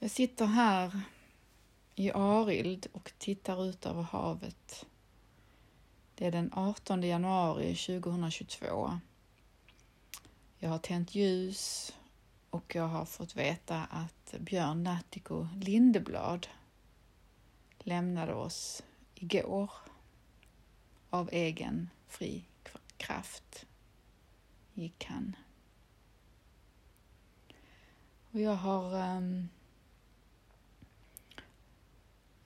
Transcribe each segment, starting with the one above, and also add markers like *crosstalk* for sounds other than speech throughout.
Jag sitter här i Arild och tittar ut över havet. Det är den 18 januari 2022. Jag har tänt ljus och jag har fått veta att Björn Nattiko Lindeblad lämnade oss igår av egen fri kraft gick han. Och jag har um,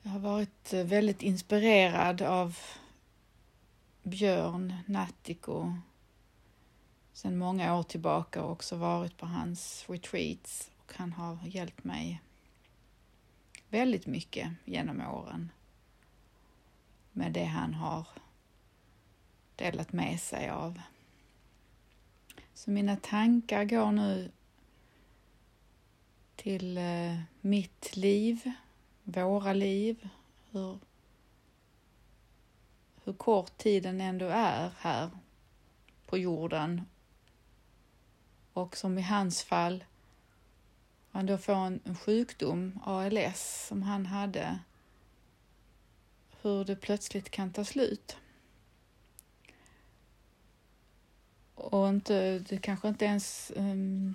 jag har varit eh, väldigt inspirerad av Björn Nattiko sedan många år tillbaka och också varit på hans retreats och han har hjälpt mig väldigt mycket genom åren med det han har delat med sig av. Så mina tankar går nu till eh, mitt liv, våra liv, hur, hur kort tiden ändå är här på jorden. Och som i hans fall, han då får en, en sjukdom, ALS, som han hade, hur det plötsligt kan ta slut. och inte, det kanske inte ens um,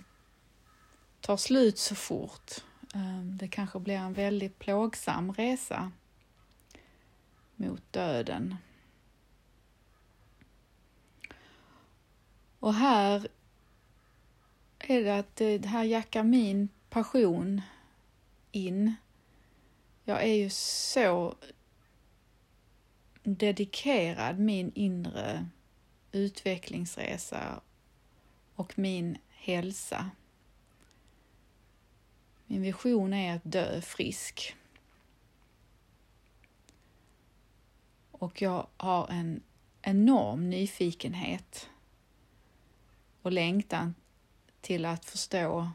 tar slut så fort. Ehm, det kanske blir en väldigt plågsam resa mot döden. Och här är det att det här jackar min passion in. Jag är ju så dedikerad min inre utvecklingsresa och min hälsa. Min vision är att dö frisk. Och jag har en enorm nyfikenhet och längtan till att förstå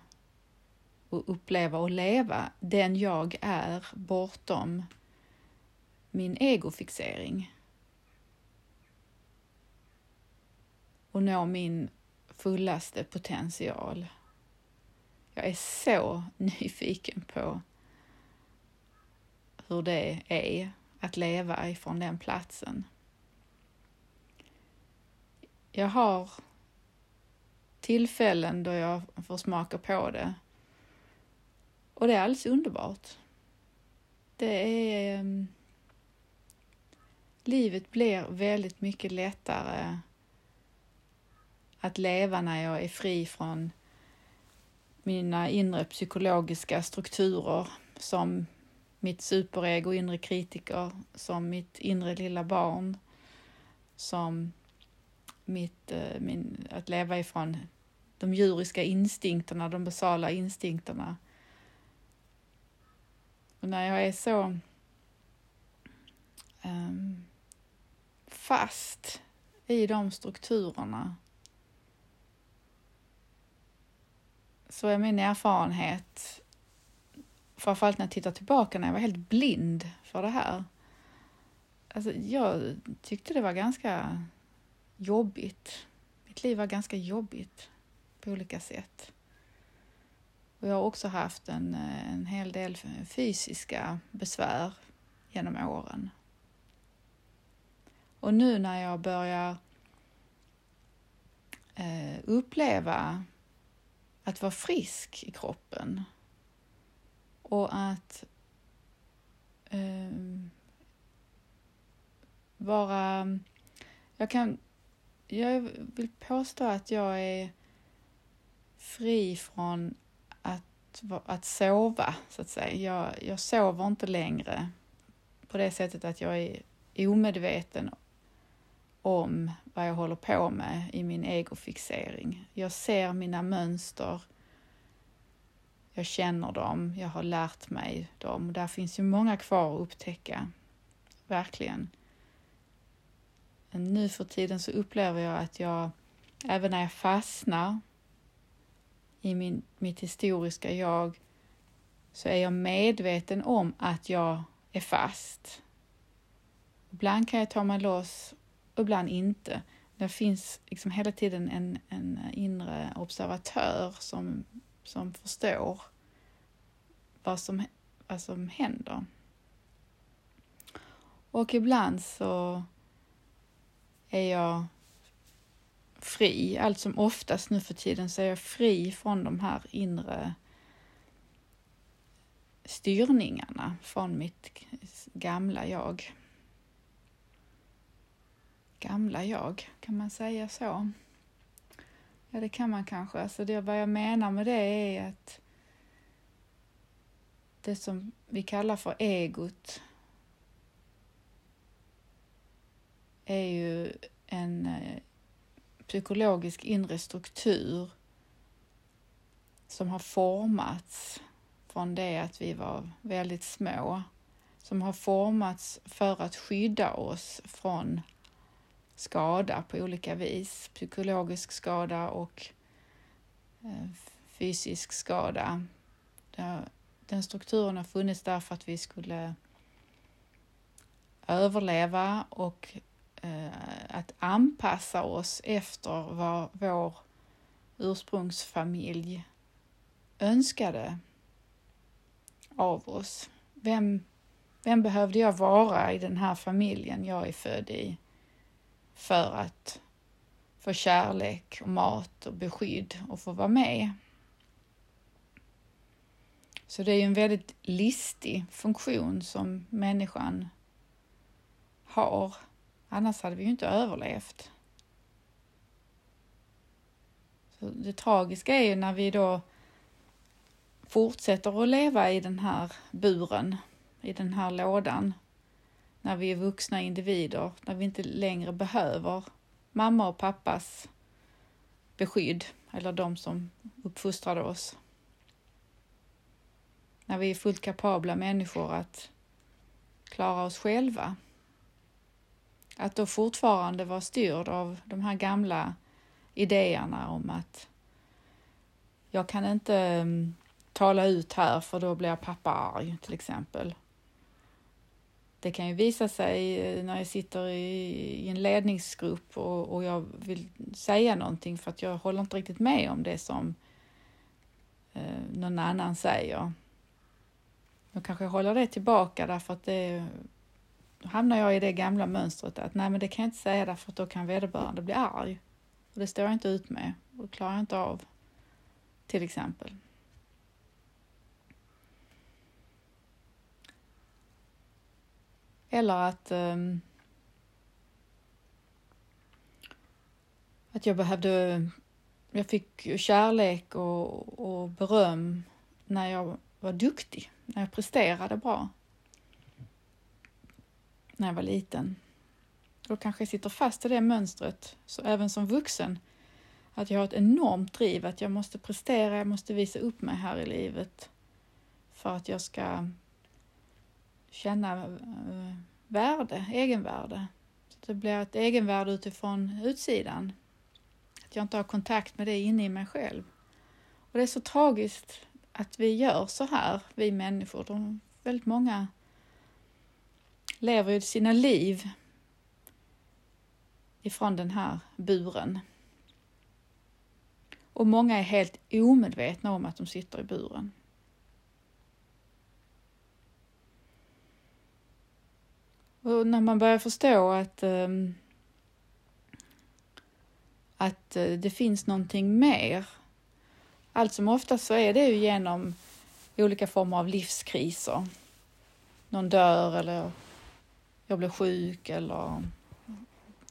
och uppleva och leva den jag är bortom min egofixering. och nå min fullaste potential. Jag är så nyfiken på hur det är att leva ifrån den platsen. Jag har tillfällen då jag får smaka på det och det är alldeles underbart. Det är... Ehm, livet blir väldigt mycket lättare att leva när jag är fri från mina inre psykologiska strukturer som mitt superego, inre kritiker, som mitt inre lilla barn, som mitt, eh, min, att leva ifrån de djuriska instinkterna, de basala instinkterna. Och när jag är så um, fast i de strukturerna så är min erfarenhet, framförallt när jag tittar tillbaka när jag var helt blind för det här. Alltså, jag tyckte det var ganska jobbigt. Mitt liv var ganska jobbigt på olika sätt. Och jag har också haft en, en hel del fysiska besvär genom åren. Och nu när jag börjar eh, uppleva att vara frisk i kroppen och att eh, vara... Jag kan... Jag vill påstå att jag är fri från att, att sova, så att säga. Jag, jag sover inte längre på det sättet att jag är omedveten om vad jag håller på med i min egofixering. Jag ser mina mönster. Jag känner dem, jag har lärt mig dem. Där finns ju många kvar att upptäcka. Verkligen. Men nu för tiden så upplever jag att jag, även när jag fastnar i min, mitt historiska jag, så är jag medveten om att jag är fast. Ibland kan jag ta mig loss och ibland inte. Det finns liksom hela tiden en, en inre observatör som, som förstår vad som, vad som händer. Och ibland så är jag fri, allt som oftast nu för tiden så är jag fri från de här inre styrningarna från mitt gamla jag. Gamla jag, kan man säga så? Ja, det kan man kanske. Alltså det, vad jag menar med det är att det som vi kallar för egot är ju en eh, psykologisk inre struktur som har formats från det att vi var väldigt små, som har formats för att skydda oss från skada på olika vis, psykologisk skada och eh, fysisk skada. Den strukturen har funnits där för att vi skulle överleva och eh, att anpassa oss efter vad vår ursprungsfamilj önskade av oss. Vem, vem behövde jag vara i den här familjen jag är född i för att få kärlek och mat och beskydd och få vara med? Så det är ju en väldigt listig funktion som människan har. Annars hade vi ju inte överlevt. Så det tragiska är ju när vi då fortsätter att leva i den här buren, i den här lådan, när vi är vuxna individer, när vi inte längre behöver mamma och pappas beskydd eller de som uppfostrade oss. När vi är fullt kapabla människor att klara oss själva. Att då fortfarande vara styrd av de här gamla idéerna om att jag kan inte mm, tala ut här för då blir pappa arg till exempel. Det kan ju visa sig eh, när jag sitter i, i en ledningsgrupp och, och, jag vill säga någonting för att jag håller inte riktigt med om det som eh, någon annan säger. Då kanske jag håller det tillbaka därför att det då hamnar jag i det gamla mönstret att nej men det kan jag inte säga därför att då kan vederbörande bli arg. Och det står jag inte ut med och det klarar jag inte av. Till exempel. Eller att, um, att jag behövde, jag fick kärlek och, och beröm när jag var duktig, när jag presterade bra. När jag var liten. Då kanske jag sitter fast i det mönstret, så även som vuxen, att jag har ett enormt driv, att jag måste prestera, jag måste visa upp mig här i livet för att jag ska känna eh, värde, egenvärde. Så det blir ett egenvärde utifrån utsidan. Att jag inte har kontakt med det inne i mig själv. Och det är så tragiskt att vi gör så här, vi människor. De, väldigt många lever ju sina liv ifrån den här buren. Och många är helt omedvetna om att de sitter i buren. Och när man börjar förstå att, um, att eh, det finns någonting mer. Allt som oftast så är det ju genom olika former av livskriser. Någon dör eller jag blir sjuk eller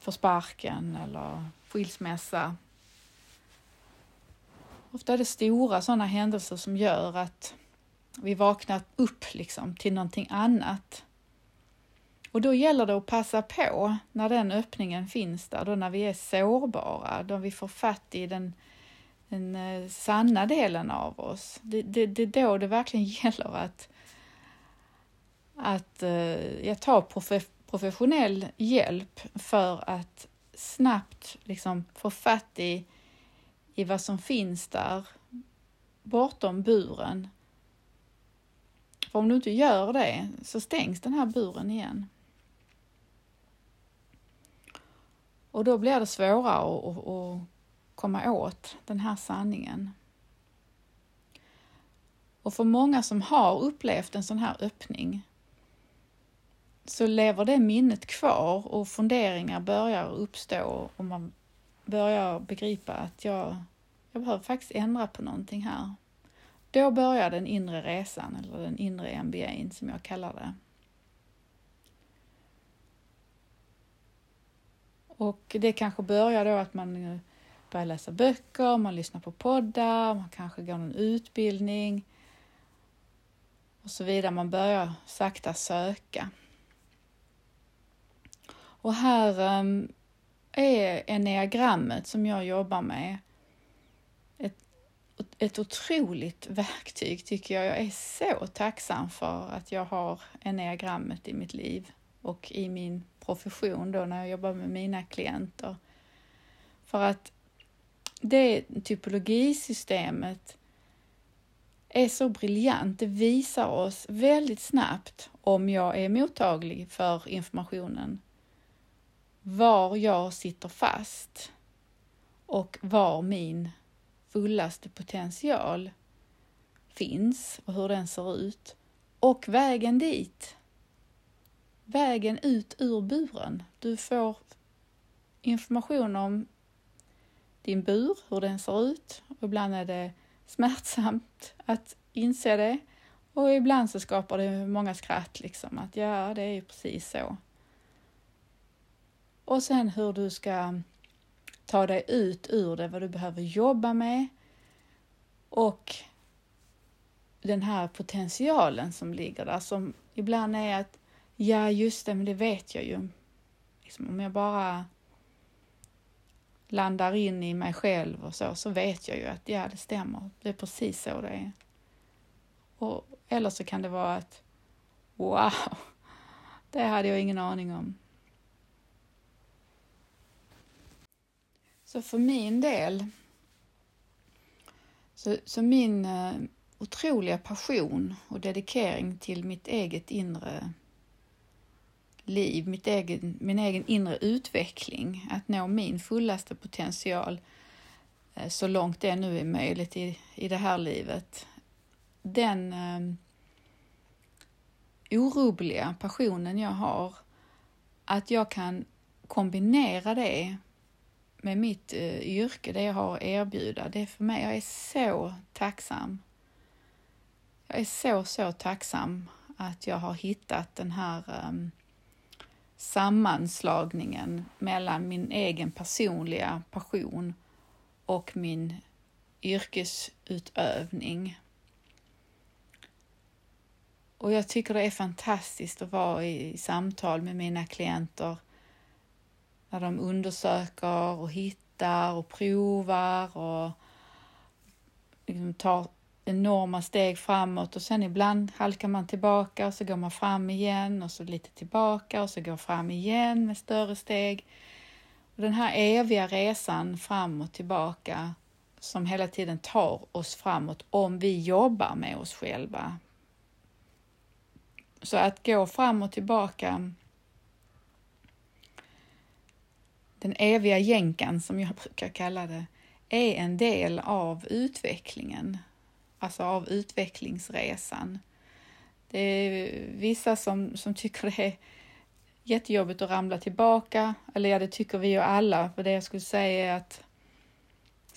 får sparken eller skilsmässa. Ofta är det stora sådana händelser som gör att vi vaknar upp liksom till någonting annat. Och då gäller det att passa på när den öppningen finns där, då när vi är sårbara, då vi får fatt i den, den eh, sanna delen av oss. Det, det, det är då det verkligen *laughs* gäller att, att eh, ja, ta profe, professionell hjälp för att snabbt liksom få fatt i, i vad som finns där bortom buren. För om du inte gör det så stängs den här buren igen. Och då blir det svårare att, att komma åt den här sanningen. Och för många som har upplevt en sån här öppning så lever det minnet kvar och funderingar börjar uppstå och man börjar begripa att jag, jag behöver faktiskt ändra på någonting här. Då börjar den inre resan, eller den inre MBA'n som jag kallar det. Och det kanske börjar då att man eh, börjar läsa böcker, man lyssnar på poddar, man kanske går någon utbildning och så vidare. Man börjar sakta söka. Och här ehm, är enneagrammet som jag jobbar med ett, ett otroligt verktyg tycker jag. Jag är så tacksam för att jag har enneagrammet i mitt liv och i min profession då när jag jobbar med mina klienter. För att det typologisystemet är så briljant. Det visar oss väldigt snabbt om jag är mottaglig för informationen var jag sitter fast och var min fullaste potential finns och hur den ser ut och vägen dit. Vägen ut ur buren. Du får information om din bur, hur den ser ut. Och ibland är det smärtsamt att inse det och ibland så skapar det många skratt liksom att ja, det är ju precis så. Och sen hur du ska ta dig ut ur det, vad du behöver jobba med och den här potentialen som ligger där som ibland är att ja, just det, men det vet jag ju. Liksom, om jag bara landar in i mig själv och så, så vet jag ju att ja, det stämmer. Det är precis så det är. Och, eller så kan det vara att wow, det hade jag ingen aning om. Så för min del, så, så min uh, otroliga passion och dedikering till mitt eget inre liv, mitt egen, min egen inre utveckling, att nå min fullaste potential eh, så långt det nu är möjligt i, i det här livet. Den eh, orubbliga passionen jag har, att jag kan kombinera det med mitt eh, yrke, det jag har att erbjuda, det är för mig, jag är så tacksam. Jag är så, så tacksam att jag har hittat den här eh, sammanslagningen mellan min egen personliga passion och min yrkesutövning. Och jag tycker det är fantastiskt att vara i samtal med mina klienter när de undersöker och hittar och provar och liksom tar enorma steg framåt och sen ibland halkar man tillbaka och så går man fram igen och så lite tillbaka och så går fram igen med större steg. Och den här eviga resan fram och tillbaka som hela tiden tar oss framåt om vi jobbar med oss själva. Så att gå fram och tillbaka den eviga jänkan som jag brukar kalla det, är en del av utvecklingen, alltså av utvecklingsresan. Det är vissa som, som tycker det är jättejobbigt att ramla tillbaka, eller ja, det tycker vi ju alla, för det jag skulle säga är att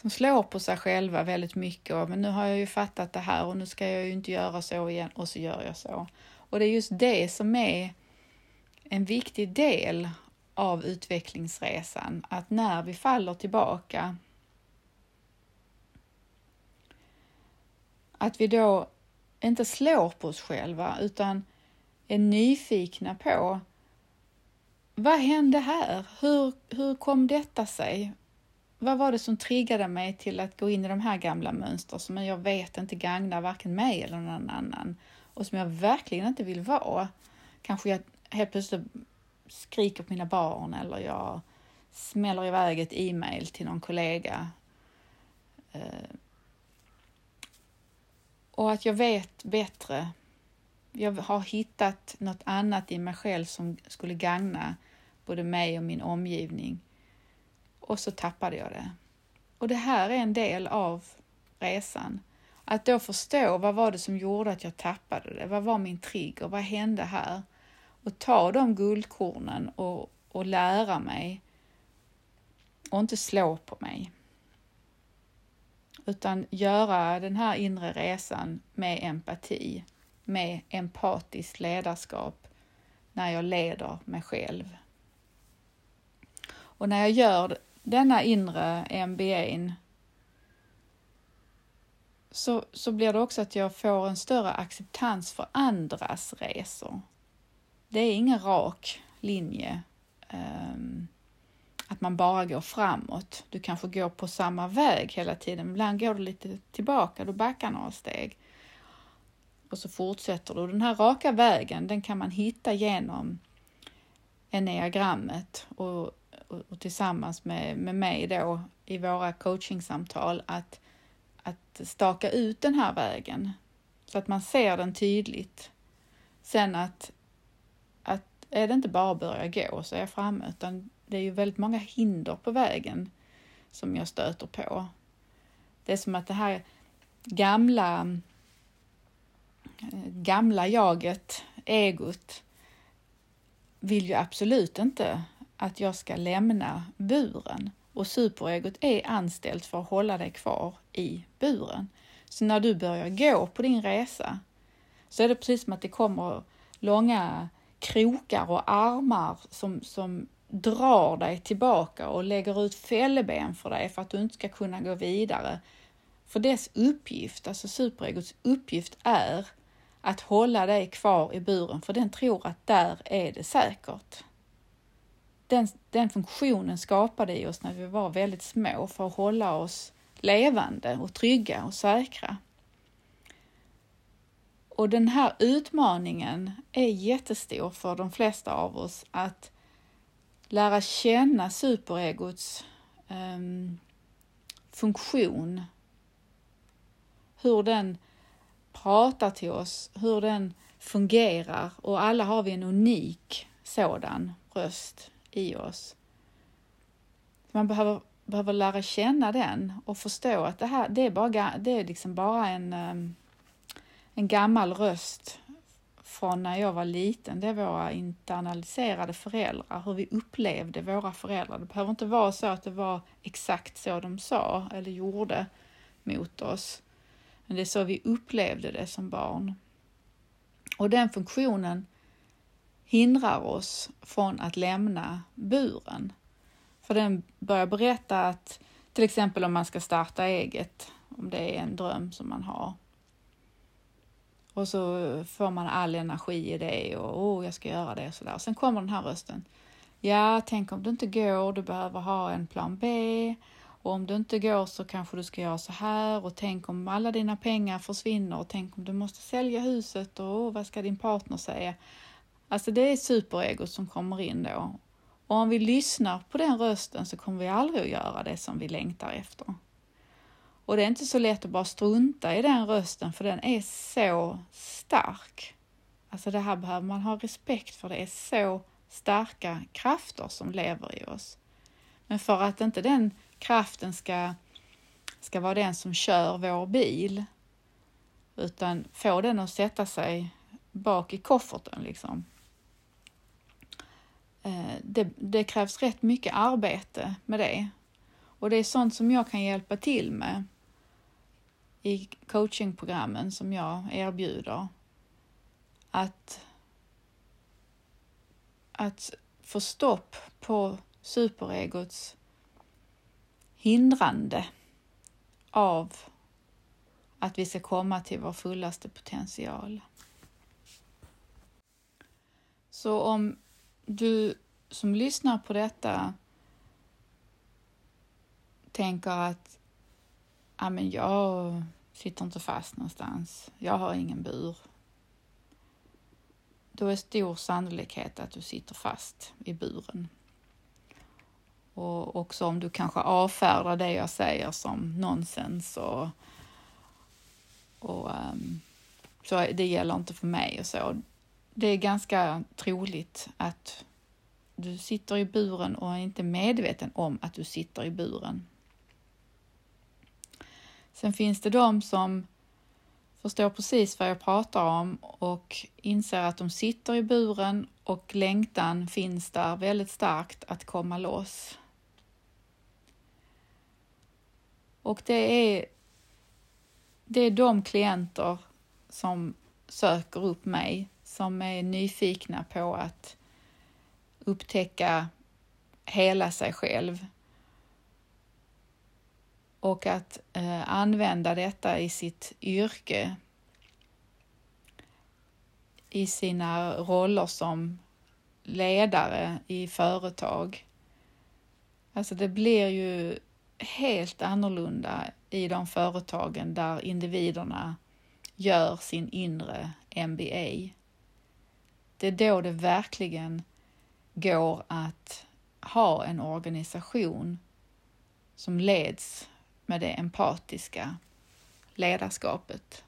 som slår på sig själva väldigt mycket. Och men nu har jag ju fattat det här och nu ska jag ju inte göra så igen. Och så gör jag så. Och det är just det som är en viktig del av utvecklingsresan, att när vi faller tillbaka att vi då inte slår på oss själva utan är nyfikna på vad hände här? Hur, hur kom detta sig? Vad var det som triggade mig till att gå in i de här gamla mönster som jag vet inte gagnar varken mig eller någon annan och som jag verkligen inte vill vara? Kanske jag helt plötsligt skriker på mina barn eller jag smäller iväg ett e-mail till någon kollega. Eh, och att jag vet bättre. Jag har hittat något annat i mig själv som skulle gagna både mig och min omgivning. Och så tappade jag det. Och det här är en del av resan. Att då förstå vad var det som gjorde att jag tappade det? Vad var min trigger? Vad hände här? Och ta de guldkornen och, och lära mig och inte slå på mig. Utan göra den här inre resan med empati, med empatiskt ledarskap när jag leder mig själv. Och när jag gör denna inre MBA så, så blir det också att jag får en större acceptans för andras resor. Det är ingen rak linje. Um, att man bara går framåt. Du kanske går på samma väg hela tiden. Ibland går du lite tillbaka, du backar några steg. Och så fortsätter du. Den här raka vägen, den kan man hitta genom enneagrammet och, och, och tillsammans med, med mig då i våra coachingsamtal att, att staka ut den här vägen så att man ser den tydligt. Sen att, att är det inte bara att börja gå så är jag framme, utan det är ju väldigt många hinder på vägen som jag stöter på. Det är som att det här gamla, eh, gamla jaget, egot, vill ju absolut inte att jag ska lämna buren och superegot är anställt för att hålla dig kvar i buren. Så när du börjar gå på din resa så är det precis som att det kommer långa krokar och armar som, som drar dig tillbaka och lägger ut fälleben för dig för att du inte ska kunna gå vidare. För dess uppgift, alltså superegots uppgift är att hålla dig kvar i buren för den tror att där är det säkert. Den, den funktionen skapade i oss när vi var väldigt små för att hålla oss levande och trygga och säkra. Och den här utmaningen är jättestor för de flesta av oss att lära känna superegots um, funktion. Hur den pratar till oss, hur den fungerar och alla har vi en unik sådan röst i oss. Man behöver, behöver lära känna den och förstå att det här det är, bara, det är liksom bara en, ehm, en gammal röst från när jag var liten, det är våra internaliserade föräldrar, hur vi upplevde våra föräldrar. Det behöver inte vara så att det var exakt så de sa eller gjorde mot oss, men det är så vi upplevde det som barn. Och den funktionen hindrar oss från att lämna buren. För den börjar berätta att till exempel om man ska starta eget, om det är en dröm som man har, och så får man all energi i det och oh, jag ska göra det och sådär. Sen kommer den här rösten. Ja, tänk om du inte går, du behöver ha en plan B. Och om du inte går så kanske du ska göra så här och tänk om alla dina pengar försvinner och tänk om du måste sälja huset och oh, vad ska din partner säga? Alltså det är superegot som kommer in då. Och om vi lyssnar på den rösten så kommer vi aldrig att göra det som vi längtar efter. Och det är inte så lätt att bara strunta i den rösten för den är så stark. Alltså det här behöver man ha respekt för. Det är så starka krafter som lever i oss. Men för att inte den kraften ska, ska vara den som kör vår bil utan få den att sätta sig bak i kofferten liksom. Eh, det, det krävs rätt mycket arbete med det och det är sånt som jag kan hjälpa till med i coachingprogrammen som jag erbjuder. Att, att få stopp på superegots hindrande av att vi ska komma till vår fullaste potential. Så om du som lyssnar på detta tänker att ja, men jag sitter inte fast någonstans. Jag har ingen bur. Då är stor sannolikhet att du sitter fast i buren. Och också om du kanske avfärdar det jag säger som nonsens och, och um, så det gäller inte för mig och så. Det är ganska troligt att du sitter i buren och är inte medveten om att du sitter i buren. Sen finns det de som förstår precis vad jag pratar om och inser att de sitter i buren och längtan finns där väldigt starkt att komma loss. Och det är, det är de klienter som söker upp mig, som är nyfikna på att upptäcka hela sig själv och att eh, använda detta i sitt yrke i sina roller som ledare i företag. Alltså det blir ju helt annorlunda i de företagen där individerna gör sin inre MBA. Det är då det verkligen går att ha en organisation som leds med det empatiska ledarskapet.